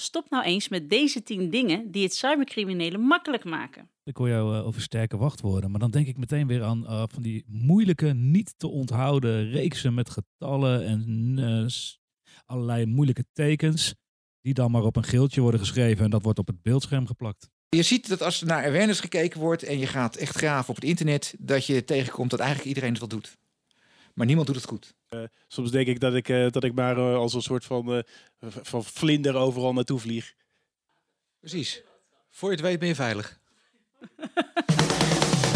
Stop nou eens met deze 10 dingen die het cybercriminelen makkelijk maken. Ik hoor jou uh, over sterke wachtwoorden, maar dan denk ik meteen weer aan uh, van die moeilijke, niet te onthouden reeksen met getallen en uh, allerlei moeilijke tekens, die dan maar op een geeltje worden geschreven en dat wordt op het beeldscherm geplakt. Je ziet dat als er naar awareness gekeken wordt en je gaat echt graven op het internet, dat je tegenkomt dat eigenlijk iedereen het wel doet. Maar niemand doet het goed. Uh, soms denk ik dat ik, uh, dat ik maar uh, als een soort van, van vlinder overal naartoe vlieg. Precies. Voor je het weet ben je veilig.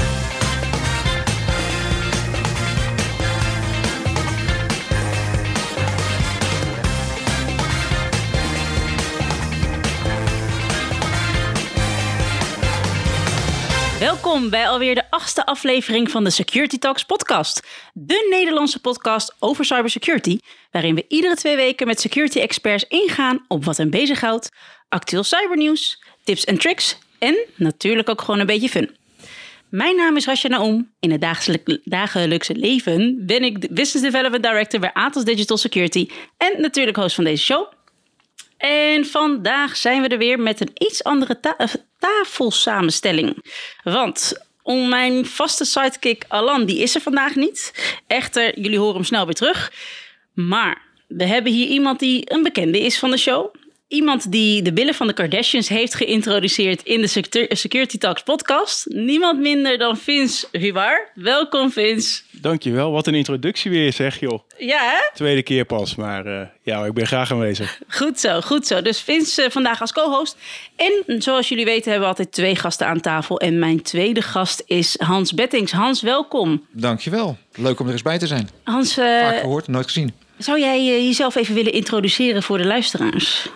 Welkom bij alweer de achtste aflevering van de Security Talks podcast. De Nederlandse podcast over cybersecurity, waarin we iedere twee weken met security experts ingaan op wat hen bezighoudt, actueel cybernieuws, tips en tricks en natuurlijk ook gewoon een beetje fun. Mijn naam is Rasha Naom. In het dagelijkse leven ben ik Business Development Director bij Atos Digital Security en natuurlijk host van deze show. En vandaag zijn we er weer met een iets andere ta tafelsamenstelling. Want om mijn vaste sidekick Alan, die is er vandaag niet. Echter, jullie horen hem snel weer terug. Maar we hebben hier iemand die een bekende is van de show. Iemand die de billen van de Kardashians heeft geïntroduceerd in de Security Talks podcast. Niemand minder dan Vince Hubar. Welkom Vince. Dankjewel, wat een introductie weer zeg joh. Ja hè? Tweede keer pas, maar uh, ja, ik ben graag aanwezig. Goed zo, goed zo. Dus Vince uh, vandaag als co-host. En zoals jullie weten hebben we altijd twee gasten aan tafel. En mijn tweede gast is Hans Bettings. Hans, welkom. Dankjewel, leuk om er eens bij te zijn. Hans, uh, Vaak gehoord, nooit gezien. Zou jij jezelf even willen introduceren voor de luisteraars?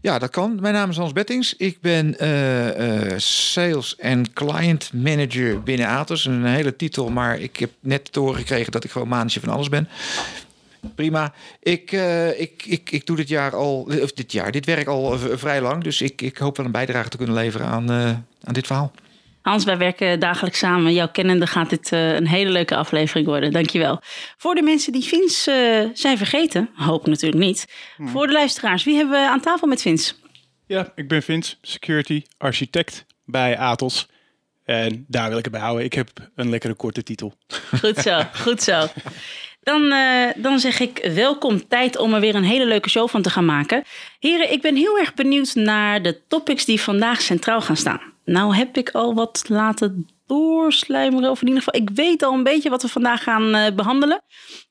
Ja, dat kan. Mijn naam is Hans Bettings. Ik ben uh, uh, sales en client manager binnen Atos. Een hele titel, maar ik heb net te horen gekregen dat ik gewoon manager van alles ben. Prima. Ik, uh, ik, ik, ik doe dit jaar al, of dit jaar, dit werk al vrij lang. Dus ik, ik hoop wel een bijdrage te kunnen leveren aan, aan dit verhaal. Hans, wij werken dagelijks samen. Jouw kennende gaat dit uh, een hele leuke aflevering worden. Dankjewel. Voor de mensen die Vince uh, zijn vergeten, hoop natuurlijk niet. Hmm. Voor de luisteraars, wie hebben we aan tafel met Vince? Ja, ik ben Vince, security architect bij Atos. En daar wil ik het bij houden. Ik heb een lekkere korte titel. Goed zo, goed zo. Dan, uh, dan zeg ik welkom tijd om er weer een hele leuke show van te gaan maken. Heren, ik ben heel erg benieuwd naar de topics die vandaag centraal gaan staan. Nou heb ik al wat laten doorslijmeren. Of in ieder geval, ik weet al een beetje wat we vandaag gaan uh, behandelen.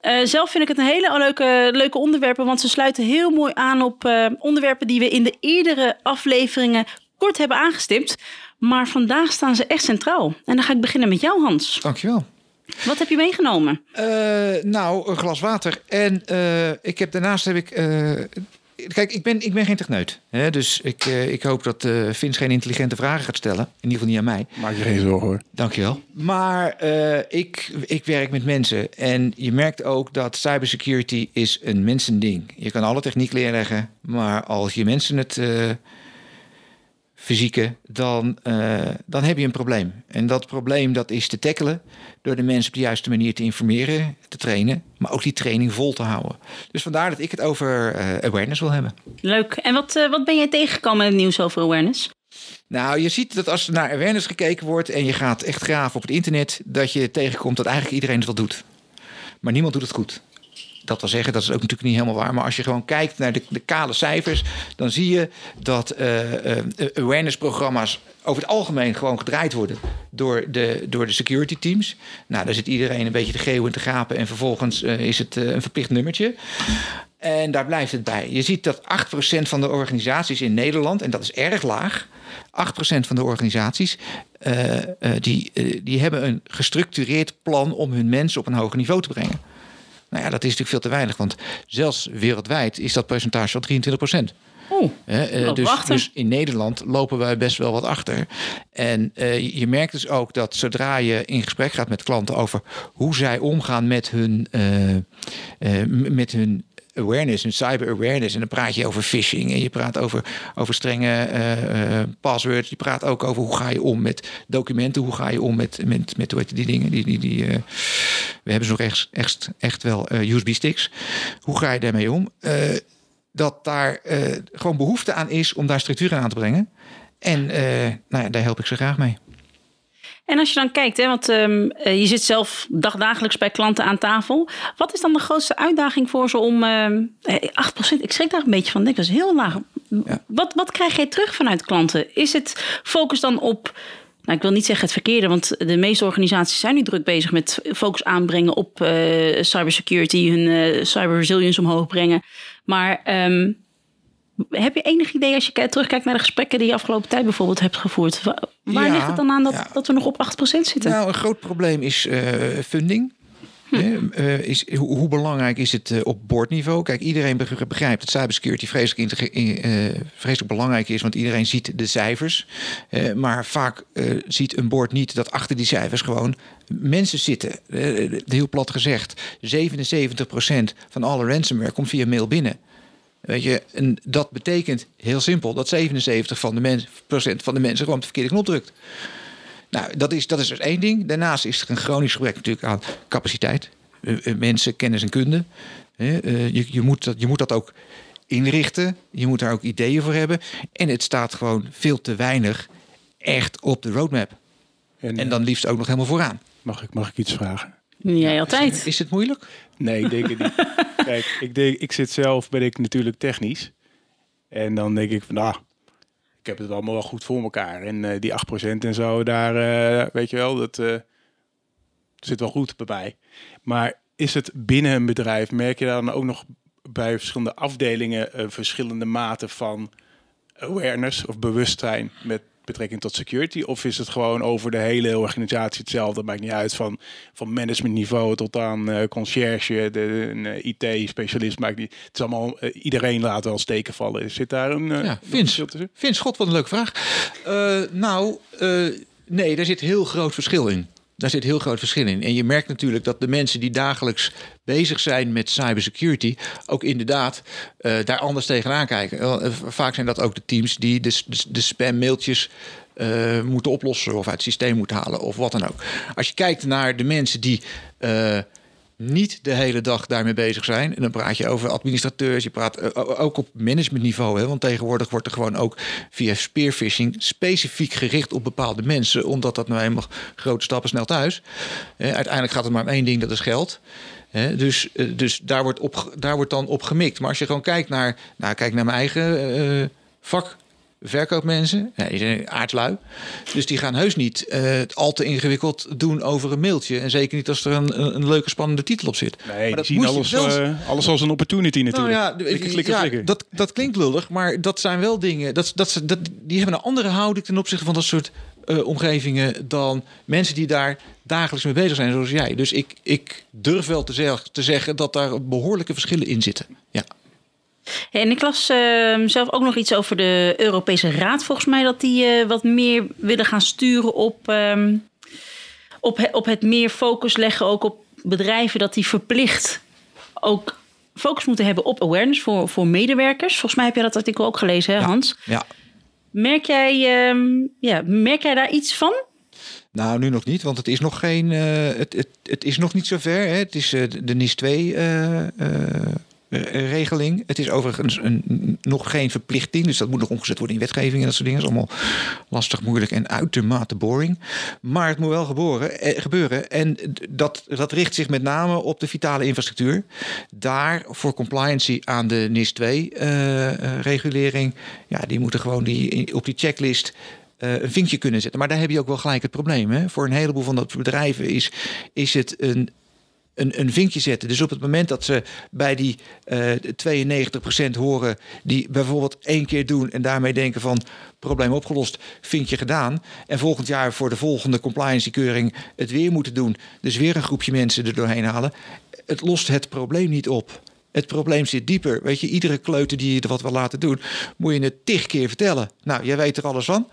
Uh, zelf vind ik het een hele leuke, leuke onderwerpen. Want ze sluiten heel mooi aan op uh, onderwerpen die we in de eerdere afleveringen kort hebben aangestipt. Maar vandaag staan ze echt centraal. En dan ga ik beginnen met jou, Hans. Dankjewel. Wat heb je meegenomen? nou, een glas water. En ik heb, daarnaast heb ik Kijk, ik ben, ik ben geen techneut. Hè? Dus ik, uh, ik hoop dat uh, Vince geen intelligente vragen gaat stellen. In ieder geval niet aan mij. Maak je geen zorgen hoor. Dankjewel. Maar uh, ik, ik werk met mensen. En je merkt ook dat cybersecurity is een mensending. Je kan alle techniek leerleggen. Maar als je mensen het fysieke, dan, uh, dan heb je een probleem. En dat probleem dat is te tackelen door de mensen op de juiste manier te informeren, te trainen, maar ook die training vol te houden. Dus vandaar dat ik het over uh, awareness wil hebben. Leuk. En wat, uh, wat ben jij tegengekomen in het nieuws over awareness? Nou, je ziet dat als er naar awareness gekeken wordt en je gaat echt graven op het internet, dat je tegenkomt dat eigenlijk iedereen het wel doet. Maar niemand doet het goed dat wil zeggen, dat is ook natuurlijk niet helemaal waar. Maar als je gewoon kijkt naar de, de kale cijfers, dan zie je dat uh, uh, awareness-programma's over het algemeen gewoon gedraaid worden door de, door de security teams. Nou, daar zit iedereen een beetje te geeuwen en te gapen. En vervolgens uh, is het een verplicht nummertje. En daar blijft het bij. Je ziet dat 8% van de organisaties in Nederland, en dat is erg laag. 8% van de organisaties die, die hebben een gestructureerd plan om hun mensen op een hoger niveau te brengen. Nou ja, dat is natuurlijk veel te weinig, want zelfs wereldwijd is dat percentage al 23 procent. Oh, uh, dus, dus, in Nederland lopen wij best wel wat achter. En uh, je merkt dus ook dat zodra je in gesprek gaat met klanten over hoe zij omgaan met hun, uh, met hun awareness, een cyber awareness. En dan praat je over phishing en je praat over, over strenge uh, passwords. Je praat ook over hoe ga je om met documenten, hoe ga je om met, met, met hoe heet die dingen. Die, die, die, uh, we hebben nog echt, echt, echt wel USB-sticks. Hoe ga je daarmee om? dat daar eh, gewoon behoefte aan is om daar structuur aan te brengen. En eh, nou ja, daar help ik ze graag mee. En als je dan kijkt, hè, want ehm, eh, je zit zelf dagdagelijks bij klanten aan tafel. Wat is dan de grootste uitdaging voor ze om ehm, eh, 8%? Ik schrik daar een beetje van. Ik denk, dat is heel laag. Wat, wat krijg jij terug vanuit klanten? Is het focus dan op nou, ik wil niet zeggen het verkeerde, want de meeste organisaties zijn nu druk bezig met focus aanbrengen op eh, cybersecurity, hun eh, cyber resilience omhoog brengen. Maar ehm, heb je enig idee als je ki- terugkijkt naar de gesprekken die je afgelopen tijd bijvoorbeeld hebt gevoerd? Wa- Waar Ja, ligt het dan aan dat, ja. dat we nog op 8% zitten? Nou, een groot probleem is eh, funding. Hè, eh, is, hoe, hoe belangrijk is het eh, op boordniveau? Kijk, iedereen beg- begrijpt dat cybersecurity vreselijk, in- eh, vreselijk belangrijk is, want iedereen ziet de cijfers. Maar vaak ziet een boord niet dat achter die cijfers gewoon mensen zitten. Heel plat gezegd, 77% van alle ransomware komt via mail binnen. Weet je, en dat betekent heel simpel dat 77% van de, mens, procent van de mensen gewoon op de verkeerde knop drukt. Nou, dat is, dat is dus één ding. Daarnaast is er een chronisch gebrek natuurlijk aan capaciteit. Eh, eh, mensen, kennis en kunde. Hè, eh, je, je, moet dat, je moet dat ook inrichten. Je moet daar ook ideeën voor hebben. En het staat gewoon veel te weinig echt op de roadmap. En, En dan liefst ook nog helemaal vooraan. mag, ik, mag ik iets vragen? Jij altijd. Is het moeilijk? Nee, ik denk het niet. Kijk, ik, denk, ik zit zelf, ben ik natuurlijk technisch. En dan denk ik van, nou, ik heb het allemaal wel goed voor elkaar. En eh, die 8% en zo, daar, eh, weet je wel, dat eh, zit wel goed bij mij. Maar is het binnen een bedrijf, merk je dan ook nog bij verschillende afdelingen verschillende maten van awareness of bewustzijn met betrekking tot security? Of is het gewoon over de hele organisatie hetzelfde? Maakt niet uit van, van managementniveau tot aan eh concierge, de, een eh, IT-specialist. Maakt niet. Het is allemaal, eh, iedereen laat wel steken vallen. Zit daar een Ja, Vince. Vince, god, wat een leuke vraag. Nou, nee, daar zit heel groot verschil in. Daar zit heel groot verschil in. En je merkt natuurlijk dat de mensen die dagelijks bezig zijn met cybersecurity ook inderdaad eh, daar anders tegenaan kijken. Eh, Vaak zijn dat ook de teams die de, de, spam-mailtjes eh, moeten oplossen of uit het systeem moeten halen of wat dan ook. Als je kijkt naar de mensen die niet de hele dag daarmee bezig zijn. En dan praat je over administrateurs, je praat eh, ook op managementniveau. Hè, want tegenwoordig wordt er gewoon ook via spearfishing specifiek gericht op bepaalde mensen. Omdat dat nou eenmaal grote stappen snel thuis. Eh, uiteindelijk gaat het maar om één ding, dat is geld. Hè, dus eh, dus daar, wordt op, daar wordt dan op gemikt. Maar als je gewoon kijkt naar, nou, kijk naar mijn eigen eh, vak. Verkoopmensen, die zijn aardlui. Dus die gaan heus niet eh, al te ingewikkeld doen over een mailtje. En zeker niet als er een, een, leuke spannende titel op zit. Nee, Maar die dat zien alles, wel- eh, alles als een opportunity natuurlijk. Nou ja, flikker. Dat, dat klinkt lullig, maar dat zijn wel dingen. Dat, dat, ze- dat, die hebben een andere houding ten opzichte van dat soort eh, omgevingen dan mensen die daar dagelijks mee bezig zijn, zoals jij. Dus ik, ik durf wel te, zeg, te zeggen dat daar behoorlijke verschillen in zitten. Ja. En ik las ehm, zelf ook nog iets over de Europese Raad, volgens mij, dat die eh, wat meer willen gaan sturen op, ehm, op, he- op het meer focus leggen ook op bedrijven, dat die verplicht ook focus moeten hebben op awareness voor, voor medewerkers. Volgens mij heb je dat artikel ook gelezen, hè, Ja. Hans? ja. Merk jij, ehm, ja, merk jij daar iets van? Nou, nu nog niet, want het is nog geen. eh, het, het, het is nog niet zover. Hè. Het is eh, de- NIS 2 eh, eh, eh, regeling. Het is overigens een, nog geen verplichting, dus dat moet nog omgezet worden in wetgeving en dat soort dingen. Dat is allemaal lastig, moeilijk en uitermate boring. Maar het moet wel geboren, eh, gebeuren. En dat, dat richt zich met name op de vitale infrastructuur. Daar voor compliancy aan de NIS 2 eh, eh. Ja, die moeten gewoon die, op die checklist eh, een vinkje kunnen zetten. Maar daar heb je ook wel gelijk het probleem. Hè? Voor een heleboel van dat bedrijven is, is het een, een, een vinkje zetten. Dus op het moment dat ze bij die eh 92% horen... die bijvoorbeeld één keer doen en daarmee denken van... probleem opgelost, vinkje gedaan... en volgend jaar voor de volgende compliance-keuring het weer moeten doen... dus weer een groepje mensen er doorheen halen... het lost het probleem niet op. Het probleem zit dieper. Weet je, iedere kleuter die je er wat wil laten doen, moet je het tig keer vertellen. Nou, jij weet er alles van.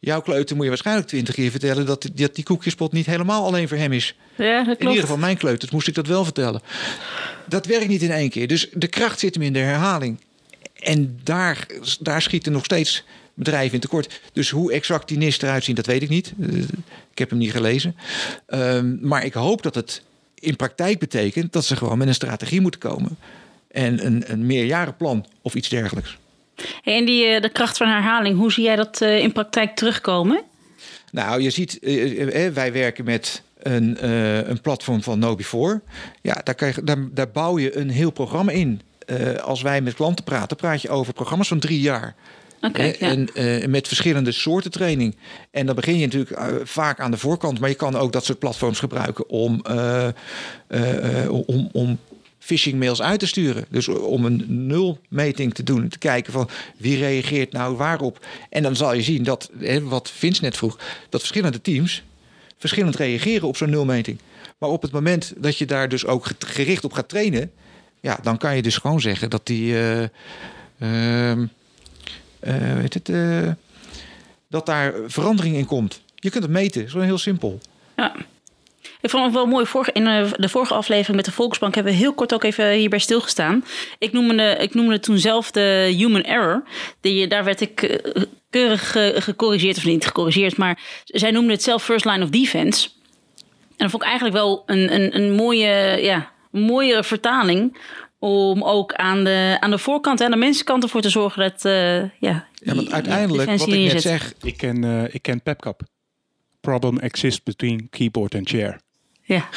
Jouw kleuter moet je waarschijnlijk twintig keer vertellen dat, dat die koekjespot niet helemaal alleen voor hem is. Ja, dat In klopt. ieder geval mijn kleuters moest ik dat wel vertellen. Dat werkt niet in één keer. Dus de kracht zit hem in de herhaling. En daar, daar schieten nog steeds bedrijven in tekort. Dus hoe exact die NIST eruit zien, dat weet ik niet. Eh, Ik heb hem niet gelezen. Ehm, maar ik hoop dat het in praktijk betekent dat ze gewoon met een strategie moeten komen. En een, een meerjarenplan of iets dergelijks. Hey, en die, eh, de kracht van herhaling, hoe zie jij dat eh, in praktijk terugkomen? Nou, je ziet, eh, wij werken met een, een platform van Nobi4. Ja, daar, daar, daar bouw je een heel programma in. Als wij met klanten praten, praat je over programma's van drie jaar. Oké, ja. en, met verschillende soorten training. En dan begin je natuurlijk vaak aan de voorkant, maar je kan ook dat soort platforms gebruiken om, om, om phishing mails uit te sturen. Dus om een nulmeting te doen, te kijken van wie reageert nou waarop. En dan zal je zien dat, wat Vince net vroeg, dat verschillende teams verschillend reageren op zo'n nulmeting. Maar op het moment dat je daar dus ook gericht op gaat trainen, ja, dan kan je dus gewoon zeggen dat die. ehm, eh, weet het, eh, dat daar verandering in komt. Je kunt het meten, zo heel simpel. Ja. Ik vond het wel mooi. Vorige, in eh, de vorige aflevering met de Volksbank hebben we heel kort ook even hierbij stilgestaan. Ik noemde, ik noemde toen zelf de human error. Die, daar werd ik eh, keurig gecorrigeerd, of niet gecorrigeerd, maar zij noemden het zelf first line of defense. En dat vond ik eigenlijk wel een, een, een mooie, ja, een mooie vertaling. Om ook aan de, aan de voorkant en aan de mensenkant ervoor te zorgen dat. eh, ja, Ja, want uiteindelijk, wat ik net zeg, Ik ken, ik ken PepCap. Problem exists between keyboard and chair. Ja,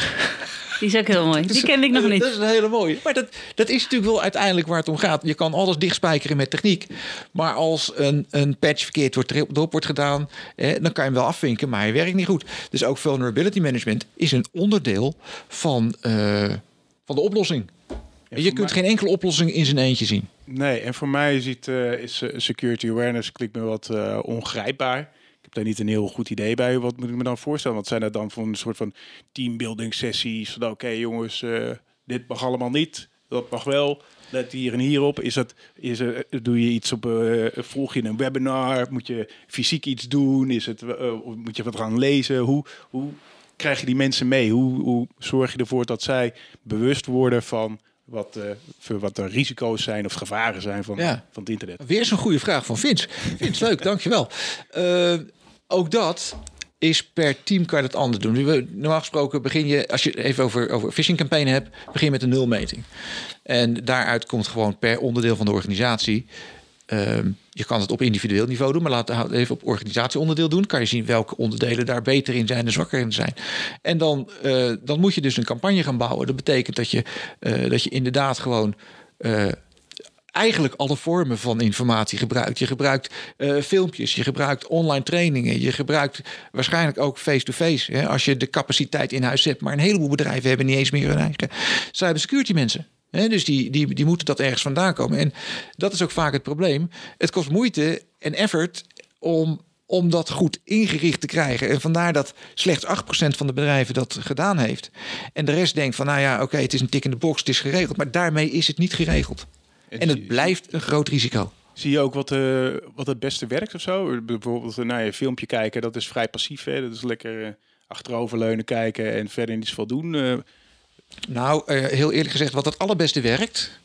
die is ook heel mooi. Die kende ik nog Dat niet. is een hele mooie. Maar dat, dat is natuurlijk wel uiteindelijk waar het om gaat. Je kan alles dichtspijkeren met techniek. Maar als een, een patch verkeerd wordt, erop wordt gedaan, eh, dan kan je hem wel afvinken, maar hij werkt niet goed. Dus ook vulnerability management is een onderdeel van, eh, van de oplossing. je kunt mij- geen enkele oplossing in zijn eentje zien. Nee, en voor mij ziet, eh, is eh, security awareness klinkt me wat eh, ongrijpbaar. Ik heb daar niet een heel goed idee bij. Wat moet ik me dan voorstellen? Wat zijn dat dan voor een soort van teambuilding sessies? Van oké jongens, eh, dit mag allemaal niet. Dat mag wel. Let hier en hier op. Is dat, is er, doe je iets op, eh, volg je een webinar? Moet je fysiek iets doen? Is het, eh, moet je wat gaan lezen? Hoe, hoe krijg je die mensen mee? Hoe, hoe zorg je ervoor dat zij bewust worden van wat, eh, voor wat de risico's zijn of gevaren zijn van, Ja. van het internet? Weer zo'n goede vraag van Vince. Vince, leuk, dankjewel. Eh ook dat is per team kan je dat anders doen. Normaal gesproken begin je, als je het even over, over phishing campagne hebt, begin je met een nulmeting. En daaruit komt gewoon per onderdeel van de organisatie. Ehm, je kan het op individueel niveau doen, maar we het even op organisatieonderdeel doen. Kan je zien welke onderdelen daar beter in zijn en zwakker in zijn. En dan, eh, dan moet je dus een campagne gaan bouwen. Dat betekent dat je, eh, dat je inderdaad gewoon eh, eigenlijk alle vormen van informatie gebruikt. Je gebruikt filmpjes, je gebruikt online trainingen, je gebruikt waarschijnlijk ook face-to-face. hè, als je de capaciteit in huis zet. Maar een heleboel bedrijven hebben niet eens meer hun eigen cybersecurity mensen. Dus die, die, die moeten dat ergens vandaan komen. En dat is ook vaak het probleem. Het kost moeite en effort om, om dat goed ingericht te krijgen. En vandaar dat slechts 8% van de bedrijven dat gedaan heeft. En de rest denkt van, nou ja, oké, het is een tik in de box, het is geregeld. Maar daarmee is het niet geregeld. En het blijft een groot risico. Zie je ook wat, eh, wat het beste werkt of zo? Bijvoorbeeld eh, naar je filmpje kijken, dat is vrij passief. Hè? Dat is lekker eh, achteroverleunen kijken en verder niets veel doen. Eh, Nou, eh, heel eerlijk gezegd, wat het allerbeste werkt,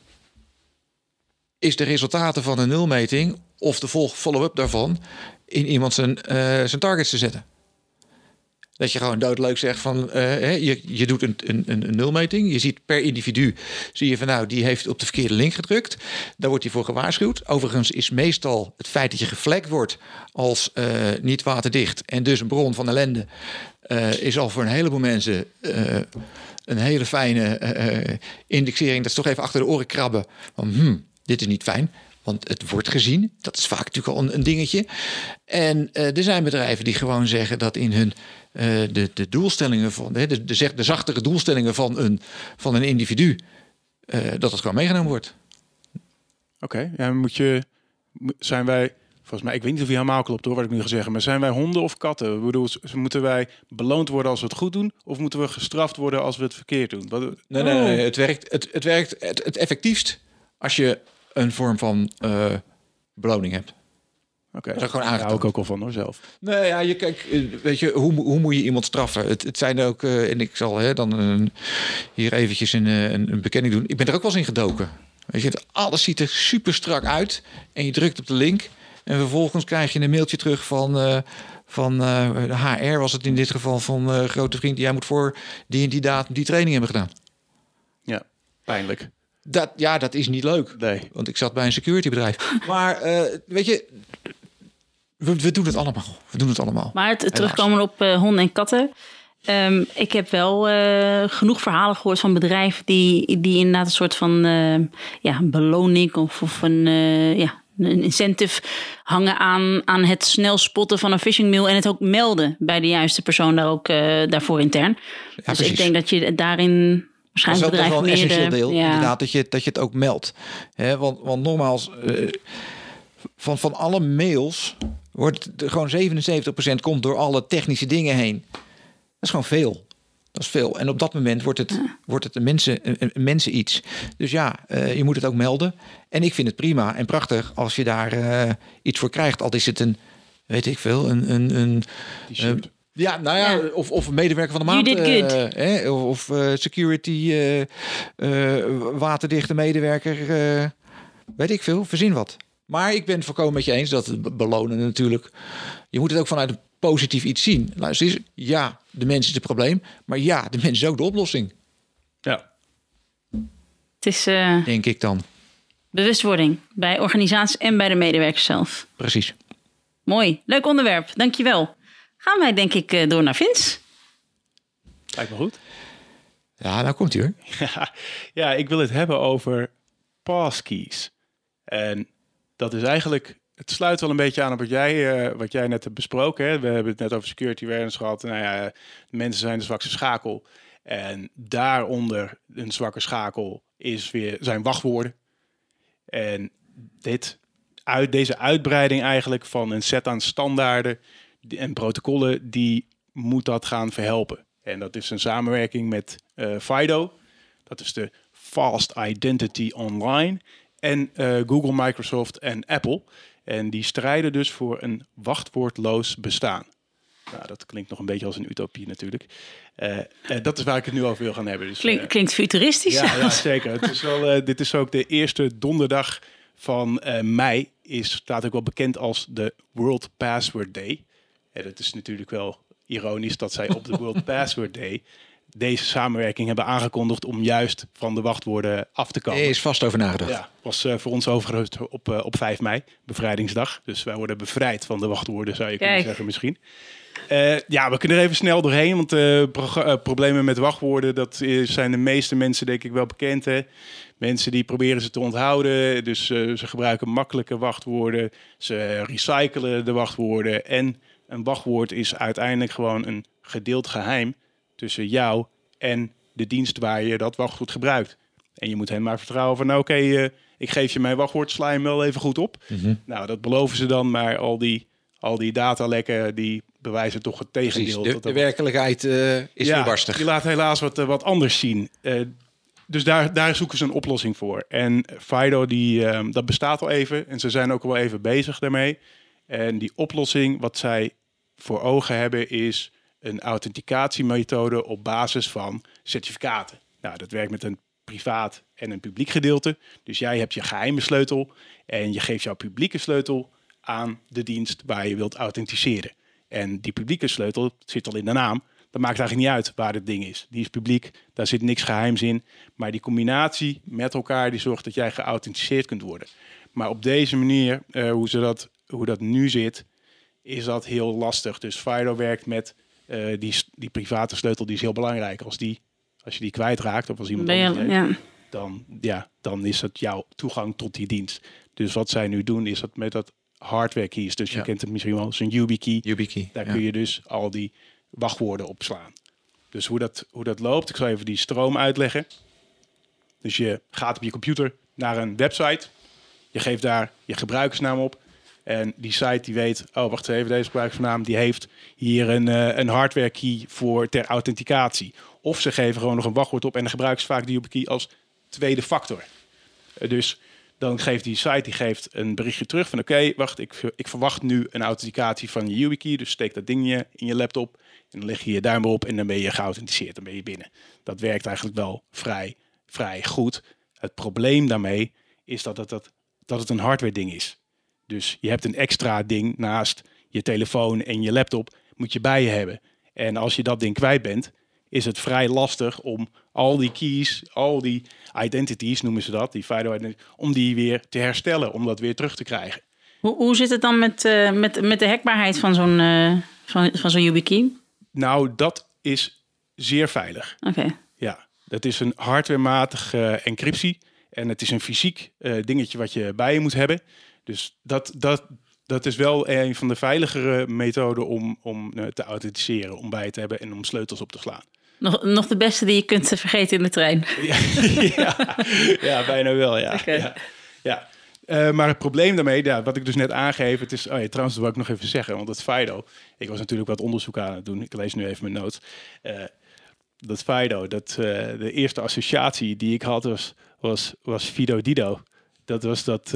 is de resultaten van een nulmeting of de follow-up daarvan in iemand zijn, eh, zijn targets te zetten. Dat je gewoon doodleuk zegt van, eh, je, je doet een, een, een nulmeting. Je ziet per individu, zie je van nou, die heeft op de verkeerde link gedrukt. Daar wordt hij voor gewaarschuwd. Overigens is meestal het feit dat je geflagd wordt als niet waterdicht en dus een bron van ellende, eh, is al voor een heleboel mensen een hele fijne eh, indexering. Dat is toch even achter de oren krabben. Van, hmm, dit is niet fijn. Want het wordt gezien. Dat is vaak natuurlijk al een, dingetje. En eh, er zijn bedrijven die gewoon zeggen dat in hun eh, de, de doelstellingen van de, de, de, de zachtere doelstellingen van een, van een individu. eh, dat het gewoon meegenomen wordt. Oké, ja, moet je, zijn wij, volgens mij, ik weet niet of je helemaal klopt hoor, wat ik nu ga zeggen, maar zijn wij honden of katten? Ik bedoel, moeten wij beloond worden als we het goed doen, of moeten we gestraft worden als we het verkeerd doen? Wat, Nee, nee, nee. Het werkt, het, het werkt het, het effectiefst als je een vorm van eh, beloning hebt. Oké, gewoon daar hou ik ook al van hoor zelf. Nee, ja, je kijk, eh, weet je, hoe, hoe moet je iemand straffen? Het, het zijn ook, eh, en ik zal hè, dan een, hier eventjes een, een, een bekenning doen. Ik ben er ook wel eens in gedoken. Weet je, alles ziet er super strak uit. En je drukt op de link. En vervolgens krijg je een mailtje terug van, eh, van eh, de HR, was het in dit geval van eh, grote vriend. Jij moet voor die en die datum die training hebben gedaan. Ja, pijnlijk. Dat, ja, dat is niet leuk. Nee. Want ik zat bij een securitybedrijf. Maar eh, weet je, we, we doen het allemaal. We doen het allemaal. Maar het, terugkomen op eh, honden en katten. Ehm, ik heb wel eh, genoeg verhalen gehoord van bedrijven die, die inderdaad een soort van eh, ja, een beloning of, of een, eh, ja, een incentive hangen aan, aan het snel spotten van een phishing mail en het ook melden bij de juiste persoon daar ook, eh, daarvoor intern. dus precies. ik denk dat je daarin Dat is waarschijnlijk ook nog wel een essentieel deel, ja. inderdaad, dat je, dat je het ook meldt. Hè, want, want nogmaals, eh, van, van alle mails wordt gewoon 77% komt door alle technische dingen heen. Dat is gewoon veel. Dat is veel. En op dat moment wordt het, wordt het een, mensen, een, een mensen iets. Dus ja, eh, je moet het ook melden. En ik vind het prima en prachtig als je daar eh, iets voor krijgt. Al is het een, weet ik veel, een... een, een eh, ja, nou ja, Ja. Of, of een medewerker van de You maand. did eh, of of eh, security, eh, eh, waterdichte medewerker. eh, weet ik veel, verzin wat. Maar ik ben het volkomen met je eens dat het be- belonen natuurlijk. Je moet het ook vanuit een positief iets zien. Luister eens, ja, de mens is het probleem. Maar ja, de mens is ook de oplossing, Ja. Het is eh, denk ik dan. bewustwording bij organisaties en bij de medewerkers zelf. Precies. Mooi, leuk onderwerp, dankjewel. Gaan wij denk ik eh, door naar Vince. Lijkt me goed. Ja, nou komt u hoor. ja, ik wil het hebben over passkeys. En dat is eigenlijk, het sluit wel een beetje aan op wat jij, eh, wat jij net hebt besproken. Hè? We hebben het net over security awareness gehad. Nou ja, mensen zijn de zwakste schakel. En daaronder een zwakke schakel is weer zijn wachtwoorden. En dit, uit, deze uitbreiding eigenlijk van een set aan standaarden en protocollen, die moet dat gaan verhelpen. En dat is een samenwerking met eh, FIDO. Dat is de Fast Identity Online. En eh, Google, Microsoft en Apple. En die strijden dus voor een wachtwoordloos bestaan. Nou, dat klinkt nog een beetje als een utopie natuurlijk. Eh, eh, dat is waar ik het nu over wil gaan hebben. Dus, Klink, eh, klinkt futuristisch. ja, zeker. Het is wel, dit is ook de eerste donderdag van mei. Is, staat ook wel bekend als de World Password Day. En het is natuurlijk wel ironisch dat zij op de World Password Day deze samenwerking hebben aangekondigd om juist van de wachtwoorden af te komen. Er is vast over nagedacht. Ja, was eh, voor ons overigens op, eh, op 5 mei, bevrijdingsdag. Dus wij worden bevrijd van de wachtwoorden, zou je kunnen zeggen misschien. Eh, ja, we kunnen er even snel doorheen, want eh, pro- eh, problemen met wachtwoorden, dat is, zijn de meeste mensen denk ik wel bekend. Hè? Mensen die proberen ze te onthouden, dus eh, ze gebruiken makkelijke wachtwoorden, ze recyclen de wachtwoorden. En een wachtwoord is uiteindelijk gewoon een gedeeld geheim tussen jou en de dienst waar je dat wachtwoord gebruikt. En je moet hen maar vertrouwen van, nou, oké, eh, ik geef je mijn wachtwoord, sla hem wel even goed op. Nou, dat beloven ze dan, maar al die, al die datalekken, die bewijzen toch het Precies. tegendeel. De, dat de dat- werkelijkheid eh, is ja, weer barstig. Die laat helaas wat, eh, wat anders zien. Eh, dus daar, daar zoeken ze een oplossing voor. En Fido, die, eh, dat bestaat al even. En ze zijn ook al wel even bezig daarmee. En die oplossing, wat zij voor ogen hebben, is een authenticatiemethode op basis van certificaten. Nou, dat werkt met een privaat en een publiek gedeelte. Dus jij hebt je geheime sleutel en je geeft jouw publieke sleutel aan de dienst waar je wilt authenticeren. En die publieke sleutel zit al in de naam. Dat maakt eigenlijk niet uit waar het ding is. Die is publiek, daar zit niks geheims in. Maar die combinatie met elkaar die zorgt dat jij geauthenticeerd kunt worden. Maar op deze manier, eh, hoe, ze dat, hoe dat nu zit, is dat heel lastig. Dus Fido werkt met eh, die, die private sleutel, die is heel belangrijk. Als, die, als je die kwijtraakt of als iemand Ben je- anders die heeft, ja. dan, ja, dan is het jouw toegang tot die dienst. Dus wat zij nu doen, is dat met dat hardware keys. Dus je kent het misschien wel als een YubiKey. YubiKey. Daar ja. kun je dus al die wachtwoorden opslaan. Dus hoe dat, hoe dat loopt, ik zal even die stroom uitleggen. Dus je gaat op je computer naar een website. Je geeft daar je gebruikersnaam op. En die site die weet, oh wacht even, deze gebruikersnaam die heeft hier een, eh, een hardware key voor ter authenticatie. Of ze geven gewoon nog een wachtwoord op en dan gebruiken vaak die YubiKey als tweede factor. Eh, dus dan geeft die site die geeft een berichtje terug van oké, wacht, ik, ik verwacht nu een authenticatie van je YubiKey. Dus steek dat dingje in je laptop en dan leg je je duim erop en dan ben je geauthenticeerd, dan ben je binnen. Dat werkt eigenlijk wel vrij, vrij goed. Het probleem daarmee is dat het, dat, dat het een hardware ding is. Dus je hebt een extra ding naast je telefoon en je laptop, moet je bij je hebben. En als je dat ding kwijt bent, is het vrij lastig om al die keys, al die identities noemen ze dat, die FIDO om die weer te herstellen, om dat weer terug te krijgen. Hoe, hoe zit het dan met, eh, met, met de hackbaarheid van zo'n eh, van, van zo'n YubiKey? Nou, dat is zeer veilig. Oké. Ja, dat is een hardwarematige encryptie. En het is een fysiek eh, dingetje wat je bij je moet hebben. Dus dat, dat, dat is wel een van de veiligere methoden om, om eh, te authenticeren. Om bij te hebben en om sleutels op te slaan. Nog, nog de beste die je kunt vergeten in de trein. Ja, ja, ja, bijna wel, ja. Ja, ja. Eh, maar het probleem daarmee, ja, wat ik dus net aangeef, het is, oh ja, trouwens, dat wil ik nog even zeggen, want het FIDO, ik was natuurlijk wat onderzoek aan het doen, ik lees nu even mijn notes. Eh, dat FIDO, dat, de eerste associatie die ik had was, was, was Fido Dido. Dat was dat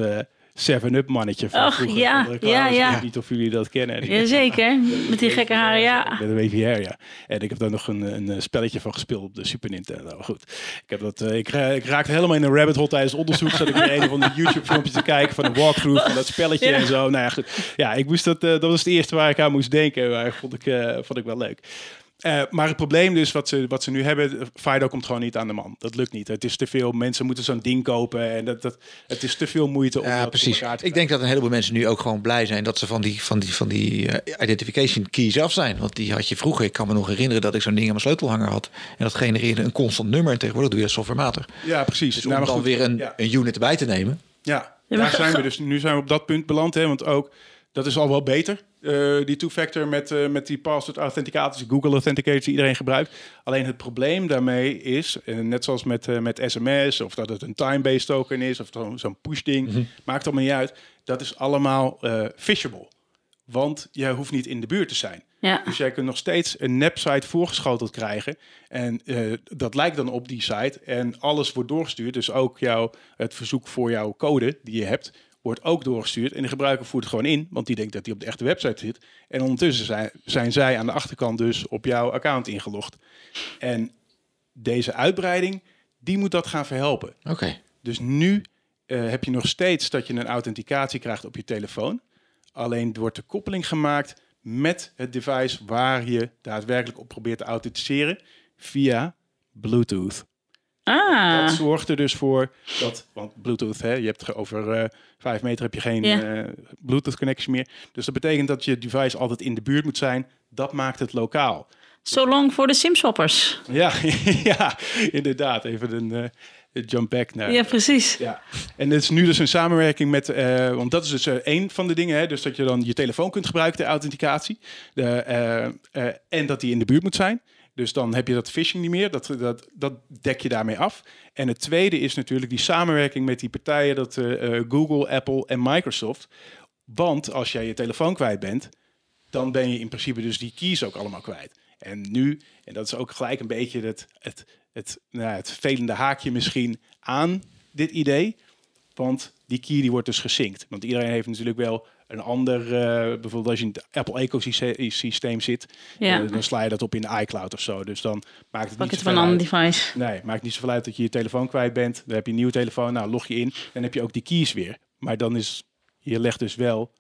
7-Up mannetje van Och, vroeger. ja, de ja, ja. Ik weet niet of jullie dat kennen. Jazeker, met die gekke haren, ja. Met de WVR, ja. En ik heb daar nog een, een eh, spelletje van gespeeld op de Super Nintendo. Goed, ik, heb dat, eh, ik, ik raakte helemaal in een rabbit hole tijdens het onderzoek. Zat ik weer een van de YouTube-filmpjes te kijken van een walkthrough van dat spelletje Ja. en zo. Nou ja, goed. Ja, ik moest dat, eh, dat was het eerste waar ik aan moest denken. Maar vond ik, vond ik wel leuk. Eh, maar het probleem dus wat ze, wat ze nu hebben, Fido komt gewoon niet aan de man. Dat lukt niet. Het is te veel. Mensen moeten zo'n ding kopen en dat, dat, het is te veel moeite om Ja, precies. te Ik denk dat een heleboel mensen nu ook gewoon blij zijn dat ze van die, van die, van die eh, identification keys af zijn. Want die had je vroeger. Ik kan me nog herinneren dat ik zo'n ding aan mijn sleutelhanger had. En dat genereerde een constant nummer. En tegenwoordig doe je dat softwarematig. Ja, precies. Dus Nou, om maar dan goed, weer een, ja. een unit erbij te nemen. Ja, daar zijn we dus. Nu zijn we op dat punt beland, hè, want ook dat is al wel beter. eh, die two-factor met, eh, met die password authenticatie, Google Authenticator die iedereen gebruikt. Alleen het probleem daarmee is, eh, net zoals met, eh, met sms, of dat het een time-based token is, of zo'n zo'n push-ding, maakt allemaal niet uit. Dat is allemaal eh phishable. Want jij hoeft niet in de buurt te zijn. Ja, Dus jij kunt nog steeds een nepsite voorgeschoteld krijgen. En eh, dat lijkt dan op die site. En alles wordt doorgestuurd. Dus ook jouw, het verzoek voor jouw code die je hebt, wordt ook doorgestuurd. En de gebruiker voert het gewoon in, want die denkt dat hij op de echte website zit. En ondertussen zijn, zijn zij aan de achterkant dus op jouw account ingelogd. En deze uitbreiding, die moet dat gaan verhelpen. Oké. Dus nu eh, heb je nog steeds dat je een authenticatie krijgt op je telefoon. Alleen wordt de koppeling gemaakt met het device waar je daadwerkelijk op probeert te authenticeren via Bluetooth. Ah, Dat zorgt er dus voor dat, want Bluetooth, hè, je hebt over eh vijf meter heb je geen eh, Bluetooth connectie meer. Dus dat betekent dat je device altijd in de buurt moet zijn. Dat maakt het lokaal. so long voor de simswappers. Ja, ja inderdaad. Even een eh, jump back naar. Ja, precies. Ja, en het is nu dus een samenwerking met, want dat is dus één van de dingen, hè, dus dat je dan je telefoon kunt gebruiken, de authenticatie, de, en dat die in de buurt moet zijn. Dus dan heb je dat phishing niet meer, dat, dat, dat dek je daarmee af. En het tweede is natuurlijk die samenwerking met die partijen, dat eh, eh, Google, Apple en Microsoft. Want als jij je telefoon kwijt bent, dan ben je in principe dus die keys ook allemaal kwijt. En nu, en dat is ook gelijk een beetje het, het, het, nou, het vervelende haakje misschien aan dit idee. Want die key die wordt dus gesynct. Want iedereen heeft natuurlijk wel een ander, eh, bijvoorbeeld als je in het Apple ecosysteem zit, Ja. eh, dan sla je dat op in de iCloud of zo. Dus dan maakt het Pak niet het van een ander device. Nee, maakt niet zoveel uit dat je je telefoon kwijt bent. Dan heb je een nieuwe telefoon, nou log je in. Dan heb je ook die keys weer. Maar dan is, je legt dus wel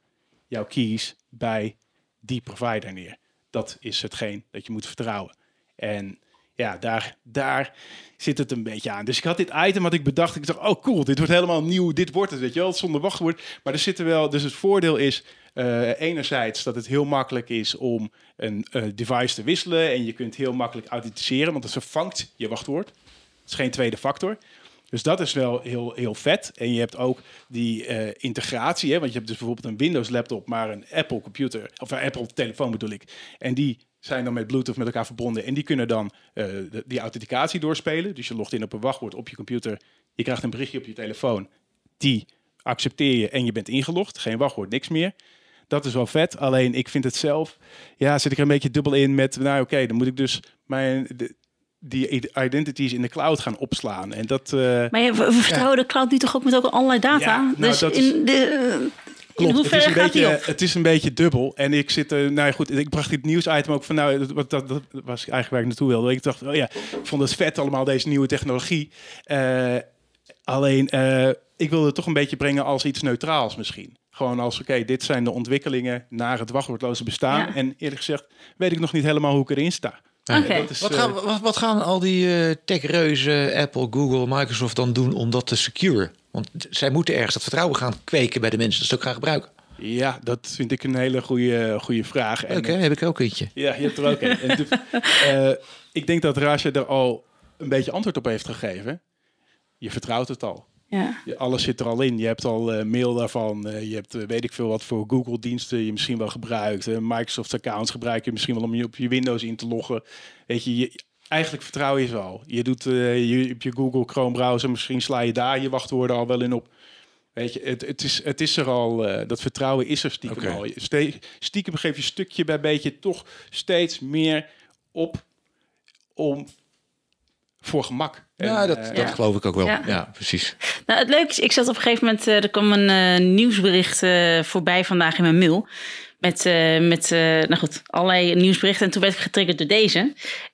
jouw keys bij die provider neer. Dat is hetgeen dat je moet vertrouwen. En ja, daar, daar zit het een beetje aan. Dus ik had dit item wat ik bedacht. Ik dacht, oh cool, dit wordt helemaal nieuw. Dit wordt het, weet je wel, zonder wachtwoord. Maar er zitten wel, dus het voordeel is eh, enerzijds dat het heel makkelijk is om een eh, device te wisselen. En je kunt heel makkelijk authenticeren, want het vervangt je wachtwoord. Het is geen tweede factor. Dus dat is wel heel, heel vet. En je hebt ook die eh, integratie. Hè? Want je hebt dus bijvoorbeeld een Windows laptop, maar een Apple computer. Of een Apple telefoon bedoel ik. En die zijn dan met Bluetooth met elkaar verbonden. En die kunnen dan eh, de- die authenticatie doorspelen. Dus je logt in op een wachtwoord op je computer. Je krijgt een berichtje op je telefoon. Die accepteer je en je bent ingelogd. Geen wachtwoord, niks meer. Dat is wel vet. Alleen ik vind het zelf, ja, zit ik er een beetje dubbel in met, nou oké, dan moet ik dus mijn, de- die identities in de cloud gaan opslaan. En dat, eh, Maar je, we, we vertrouwen de cloud nu toch ook met ook allerlei data? Ja, nou, dus is- in, in Klopt, het is, een gaat die beetje, op? het is een beetje dubbel. En ik zit, eh nou ja, goed, ik bracht dit nieuwsitem ook van, nou, dat, dat, dat, was eigenlijk waar ik naartoe wilde. Ik dacht, oh ja, ik vond het vet allemaal, deze nieuwe technologie. Eh, alleen, eh, ik wilde het toch een beetje brengen als iets neutraals misschien. Gewoon als, oké, dit zijn de ontwikkelingen naar het wachtwoordloze bestaan. Ja. En eerlijk gezegd weet ik nog niet helemaal hoe ik erin sta. Oké. Is, Wat eh, gaan, wat, wat gaan al die eh tech-reuzen, Apple, Google, Microsoft dan doen om dat te secure? Want zij moeten ergens dat vertrouwen gaan kweken bij de mensen dat ze ook gaan gebruiken. ja, dat vind ik een hele goede, goede vraag. Hè, heb ik ook eentje. Ja, je hebt er ook een. En eh, ik denk dat Raja er al een beetje antwoord op heeft gegeven. Je vertrouwt het al. Ja. Alles zit er al in. Je hebt al eh, mail daarvan. Eh, je hebt eh, weet ik veel wat voor Google-diensten je misschien wel gebruikt. Microsoft-accounts gebruik je misschien wel om je op je Windows in te loggen. Weet je, je eigenlijk vertrouw je ze al. Je doet eh, je, op je Google Chrome-browser, misschien sla je daar je wachtwoorden al wel in op. Weet je, het, het, is, het is er al, eh, dat vertrouwen is er stiekem al. Ste- stiekem geef je stukje bij beetje toch steeds meer op om voor gemak. Ja, En, dat, eh, dat Ja. geloof ik ook wel. Ja. Ja, precies. Nou, het leuke is, ik zat op een gegeven moment, eh, er kwam een eh, nieuwsbericht eh, voorbij vandaag in mijn mail. Met, eh, met eh, nou goed, allerlei nieuwsberichten. En toen werd ik getriggerd door deze.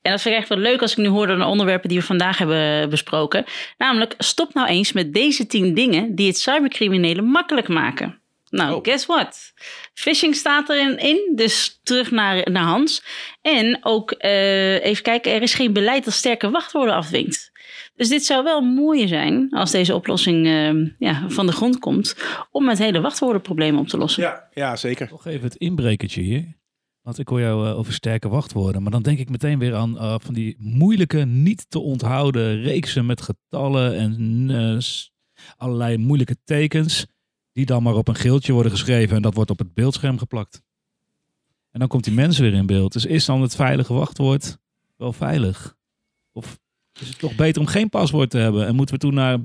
En dat vind ik echt wel leuk als ik nu hoor door de onderwerpen die we vandaag hebben besproken. Namelijk, stop nou eens met deze tien dingen die het cybercriminelen makkelijk maken. Nou, Oh. guess what? Phishing staat erin, in, dus terug naar, naar Hans. En ook, eh, even kijken, er is geen beleid dat sterke wachtwoorden afdwingt. Dus dit zou wel mooi zijn als deze oplossing eh, ja, van de grond komt om het hele wachtwoordenprobleem op te lossen. Ja, ja, zeker. Nog even het inbrekertje hier. Want ik hoor jou eh, over sterke wachtwoorden. Maar dan denk ik meteen weer aan eh, van die moeilijke, niet te onthouden reeksen met getallen en eh, allerlei moeilijke tekens. Die dan maar op een geeltje worden geschreven en dat wordt op het beeldscherm geplakt. En dan komt die mens weer in beeld. Dus is dan het veilige wachtwoord wel veilig? Of is het toch beter om geen paswoord te hebben? En moeten we toen naar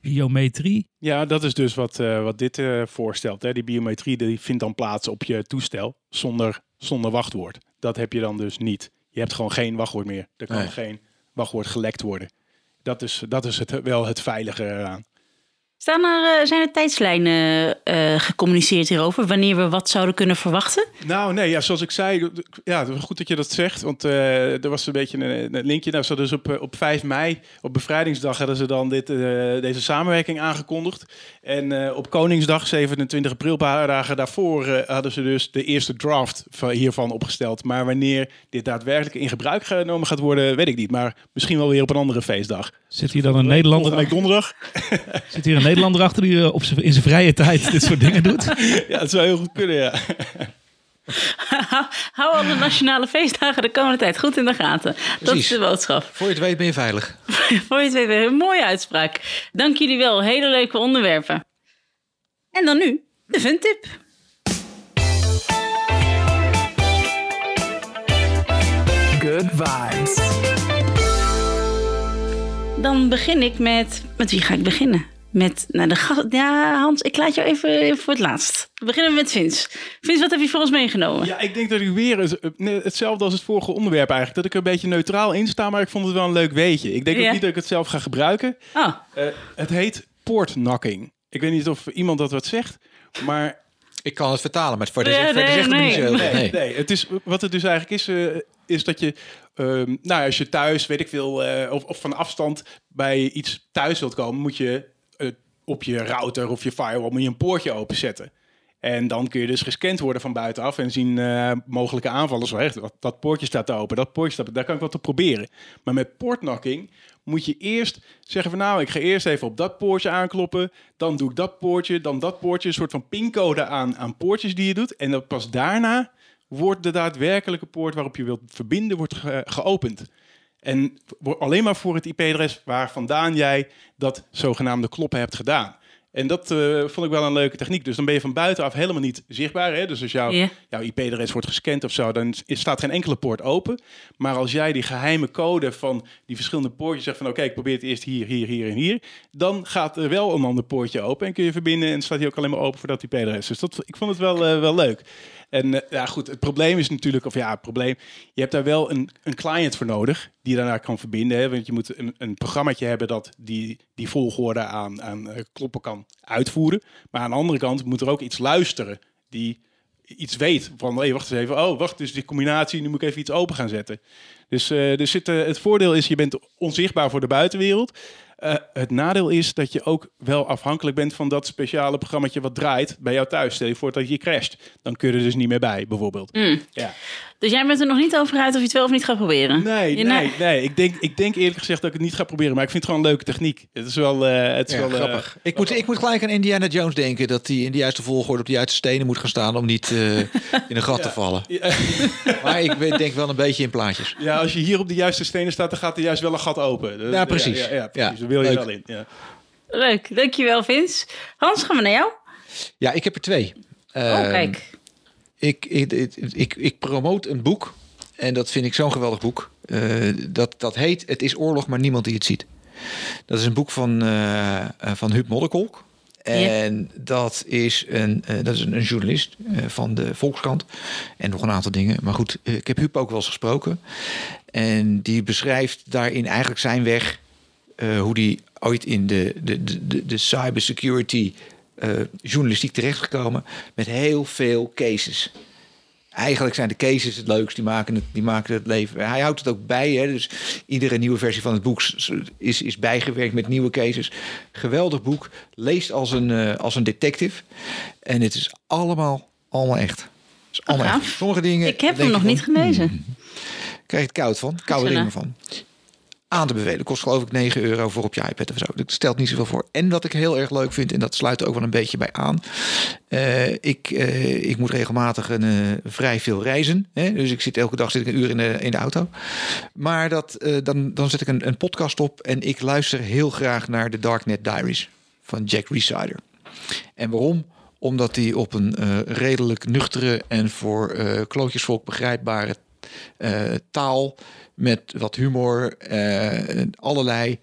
biometrie? Ja, dat is dus wat, eh, wat dit eh, voorstelt. Hè. Die biometrie die vindt dan plaats op je toestel zonder, zonder wachtwoord. Dat heb je dan dus niet. Je hebt gewoon geen wachtwoord meer. Er kan Nee. geen wachtwoord gelekt worden. Dat is, dat is het, wel het veilige eraan. Staan er, eh, zijn er tijdslijnen eh, gecommuniceerd hierover? Wanneer we wat zouden kunnen verwachten? Nou, nee, ja, zoals ik zei, ja, goed dat je dat zegt. Want eh, er was een beetje een, een linkje. Nou, ze dus op, op 5 mei, op bevrijdingsdag, hadden ze dan dit, eh, deze samenwerking aangekondigd. En eh, op Koningsdag, 27 april, een paar dagen daarvoor, eh, hadden ze dus de eerste draft van, hiervan opgesteld. Maar wanneer dit daadwerkelijk in gebruik genomen gaat worden, weet ik niet. Maar misschien wel weer op een andere feestdag. Zit hier dan een Nederlander, Volgende week donderdag. zit hier een Nederlander achter die eh, op zijn- in zijn vrije tijd dit soort dingen doet? Ja, dat zou heel goed kunnen, ja. Hou alle nationale feestdagen de komende tijd goed in de gaten. Dat is de boodschap. Voor je het weet ben je veilig. Voor je het weet weer een mooie uitspraak. Dank jullie wel. Hele leuke onderwerpen. En dan nu de ventip. Good vibes. Dan begin ik met... Met wie ga ik beginnen? Met nou, de gast... Ja, Hans, ik laat jou even, voor het laatst. We beginnen met Vins. Vins, wat heb je voor ons meegenomen? Ja, ik denk dat ik weer nee, hetzelfde als het vorige onderwerp eigenlijk. Dat ik er een beetje neutraal in sta, maar ik vond het wel een leuk weetje. Ik denk ook niet dat ik het zelf ga gebruiken. Oh, Eh, het heet poortnokking. Ik weet niet of iemand dat wat zegt, maar Ik kan het vertalen, maar voor de, nee, zegt het nee. niet zo nee, Nee. Het is, wat het dus eigenlijk is, eh, is dat je, ehm, nou, als je thuis, weet ik veel, eh, of, of van afstand bij iets thuis wilt komen, moet je eh, op je router of je firewall moet je een poortje openzetten. En dan kun je dus gescand worden van buitenaf en zien eh, mogelijke aanvallers. wel echt, dat, dat poortje staat open, dat poortje staat Daar kan ik wat op proberen. Maar met poortknocking moet je eerst zeggen van nou, ik ga eerst even op dat poortje aankloppen. Dan doe ik dat poortje, dan dat poortje. Een soort van pincode aan, aan poortjes die je doet. En dan pas daarna wordt de daadwerkelijke poort waarop je wilt verbinden, wordt ge- geopend. En alleen maar voor het IP-adres waar vandaan jij dat zogenaamde kloppen hebt gedaan. En dat eh, vond ik wel een leuke techniek. Dus dan ben je van buitenaf helemaal niet zichtbaar. Hè? Dus als jouw, jouw IP-adres wordt gescand of zo, dan staat geen enkele poort open. Maar als jij die geheime code van die verschillende poortjes zegt van oké, ik probeer het eerst hier, hier, hier en hier. Dan gaat er wel een ander poortje open en kun je verbinden en staat hij ook alleen maar open voor dat IP-adres. Dus dat, ik vond het wel, eh, wel leuk. En eh, ja, goed, het probleem is natuurlijk, of ja, het probleem, je hebt daar wel een, een client voor nodig die daarna kan verbinden. Hè? Want je moet een, een programmaatje hebben dat die, die volgorde aan, aan eh, kloppen kan uitvoeren. Maar aan de andere kant moet er ook iets luisteren die iets weet van, hé, wacht eens even, oh, wacht, dus die combinatie, nu moet ik even iets open gaan zetten. Dus, eh dus het voordeel is, je bent onzichtbaar voor de buitenwereld. Eh, het nadeel is dat je ook wel afhankelijk bent van dat speciale programmaatje wat draait bij jou thuis. Stel je voor dat je crasht, dan kun je er dus niet meer bij, bijvoorbeeld. Mm. Ja. Dus jij bent er nog niet over uit of je het wel of niet gaat proberen? Nee, Je nee, na- nee. Ik denk, ik denk eerlijk gezegd dat ik het niet ga proberen. Maar ik vind het gewoon een leuke techniek. Het is wel... eh, het is Ja, wel eh, grappig. Ik moet, ik moet gelijk aan Indiana Jones denken. Dat hij in de juiste volgorde op de juiste stenen moet gaan staan. Om niet eh, in een gat te vallen. ja, Maar ik denk wel een beetje in plaatjes. ja, als je hier op de juiste stenen staat, dan gaat er juist wel een gat open. Dat- Ja, precies. Ja, ja, precies. Ja, Daar wil je leuk. wel in. Ja. Leuk, dankjewel Vince. Hans, gaan we naar jou? Ja, ik heb er twee. oh, Ehm, kijk. Ik, ik, ik, promoot een boek. En dat vind ik zo'n geweldig boek. Eh, dat, dat heet Het is oorlog, maar niemand die het ziet. Dat is een boek van, eh, van Huub Modderkolk. En dat is een, eh, dat is een, journalist van de Volkskrant. En nog een aantal dingen. Maar goed, ik heb Huub ook wel eens gesproken. En die beschrijft daarin eigenlijk zijn weg. hoe die ooit in de, de, de, de, cybersecurity journalistiek terechtgekomen. Met heel veel cases. Eigenlijk zijn de cases het leukst. Die maken het, die maken het leven. Hij houdt het ook bij. Hè? Dus iedere nieuwe versie van het boek is, is bijgewerkt met nieuwe cases. Geweldig boek. Leest als een, eh, als een detective. En het is allemaal, allemaal echt. Het is allemaal echt. Sommige dingen. Ik heb hem nog je niet gelezen. hmm, krijg je het koud van. Koude ringen van. Aan te bevelen. Kost geloof ik 9 euro voor op je iPad of zo. Dat stelt niet zoveel voor. En wat ik heel erg leuk vind, en dat sluit ook wel een beetje bij aan. eh, ik, eh, ik moet regelmatig een, eh, vrij veel reizen. Hè? Dus ik zit elke dag zit ik een uur in de, in de auto. Maar dat, dan, dan zet ik een, een podcast op en ik luister heel graag naar de Darknet Diaries van Jack Resider. En waarom? Omdat hij op een redelijk nuchtere en voor eh klootjesvolk begrijpbare taal met wat humor, eh, allerlei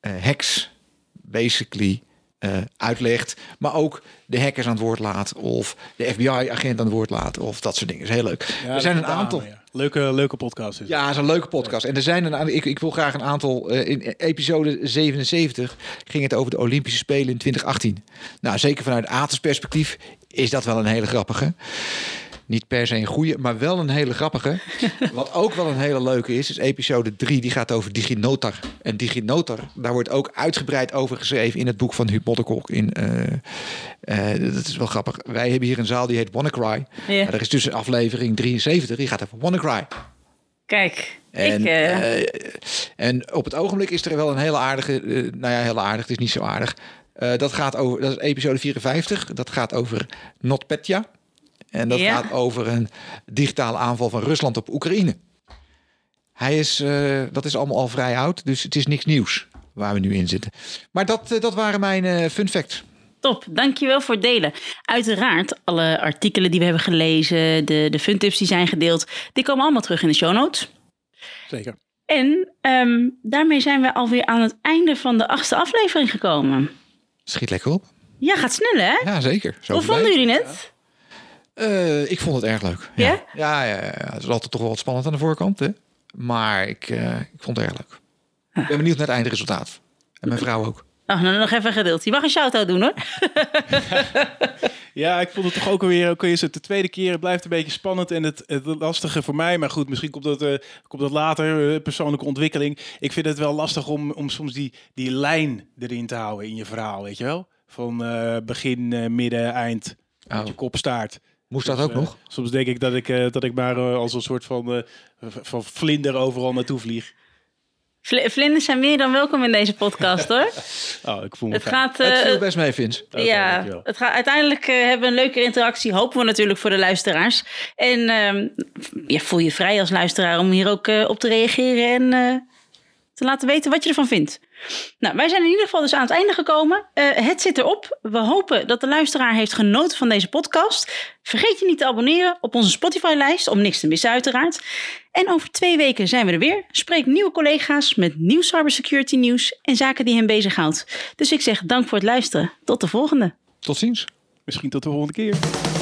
eh, hacks basically eh, uitlegt, maar ook de hackers aan het woord laat of de FBI-agent aan het woord laat of dat soort dingen. is heel leuk. Ja, er zijn een aantal. ja. Leuke, leuke podcast. Is. Ja, het is een leuke podcast. En er zijn een. Ik, ik wil graag een aantal. eh, in episode 77 ging het over de Olympische Spelen in 2018. Nou, zeker vanuit Atens perspectief is dat wel een hele grappige. Niet per se een goede, maar wel een hele grappige. Wat ook wel een hele leuke is, is episode 3. Die gaat over DigiNotar. En DigiNotar, daar wordt ook uitgebreid over geschreven in het boek van Huub. In, eh, eh, dat is wel grappig. Wij hebben hier een zaal die heet WannaCry. Ja. Er is dus een aflevering 73, die gaat over WannaCry. Kijk, En, ik... eh, en op het ogenblik is er wel een hele aardige, nou ja, heel aardig, het is niet zo aardig. Dat gaat over, dat is episode 54. Dat gaat over NotPetya. En dat Ja. gaat over een digitale aanval van Rusland op Oekraïne. Hij is, eh, dat is allemaal al vrij oud, dus het is niks nieuws waar we nu in zitten. Maar dat, eh, dat waren mijn eh, fun facts. Top, dankjewel voor het delen. Uiteraard, alle artikelen die we hebben gelezen, de, de funtips die zijn gedeeld, die komen allemaal terug in de show notes. Zeker. En ehm, daarmee zijn we alweer aan het einde van de achtste aflevering gekomen. Schiet lekker op. Ja, gaat snel hè? Ja, zeker. Zo Hoe vonden jullie het? Eh, ik vond het erg leuk. Ja? Ja, ja, ja, ja. Het is altijd toch wel wat spannend aan de voorkant. Hè? Maar ik, eh, ik vond het erg leuk. Ik ben benieuwd naar het eindresultaat. En mijn vrouw ook. Oh, nou, nog even gedeeld. Je mag een shout-out doen hoor. Ja, ik vond het toch ook alweer, ook al is het de tweede keer, het blijft een beetje spannend en het, het lastige voor mij, maar goed, misschien komt dat, eh, komt dat later, eh, persoonlijke ontwikkeling. Ik vind het wel lastig om, om soms die, die lijn erin te houden in je verhaal, weet je wel? Van eh, begin, eh, midden, eind, Oh. met je kop, staart. Moest dat Dus, ook eh, nog? Soms denk ik dat ik, eh, dat ik maar eh, als een soort van, eh, van vlinder overal naartoe vlieg. Vl- Vlinders zijn meer dan welkom in deze podcast hoor. Oh, ik voel me Het fijn. gaat... het eh, viel best mee, Vince. Oké, ja, dankjewel. het gaat, uiteindelijk eh, hebben we een leuke interactie. Hopen we natuurlijk voor de luisteraars. En ehm, ja, voel je vrij als luisteraar om hier ook eh, op te reageren en eh, te laten weten wat je ervan vindt. Nou, wij zijn in ieder geval dus aan het einde gekomen. Eh, het zit erop. We hopen dat de luisteraar heeft genoten van deze podcast. Vergeet je niet te abonneren op onze Spotify-lijst om niks te missen uiteraard. En over twee weken zijn we er weer. Spreek nieuwe collega's met nieuw cybersecurity nieuws en zaken die hen bezighoudt. Dus ik zeg dank voor het luisteren. Tot de volgende. Tot ziens. Misschien tot de volgende keer.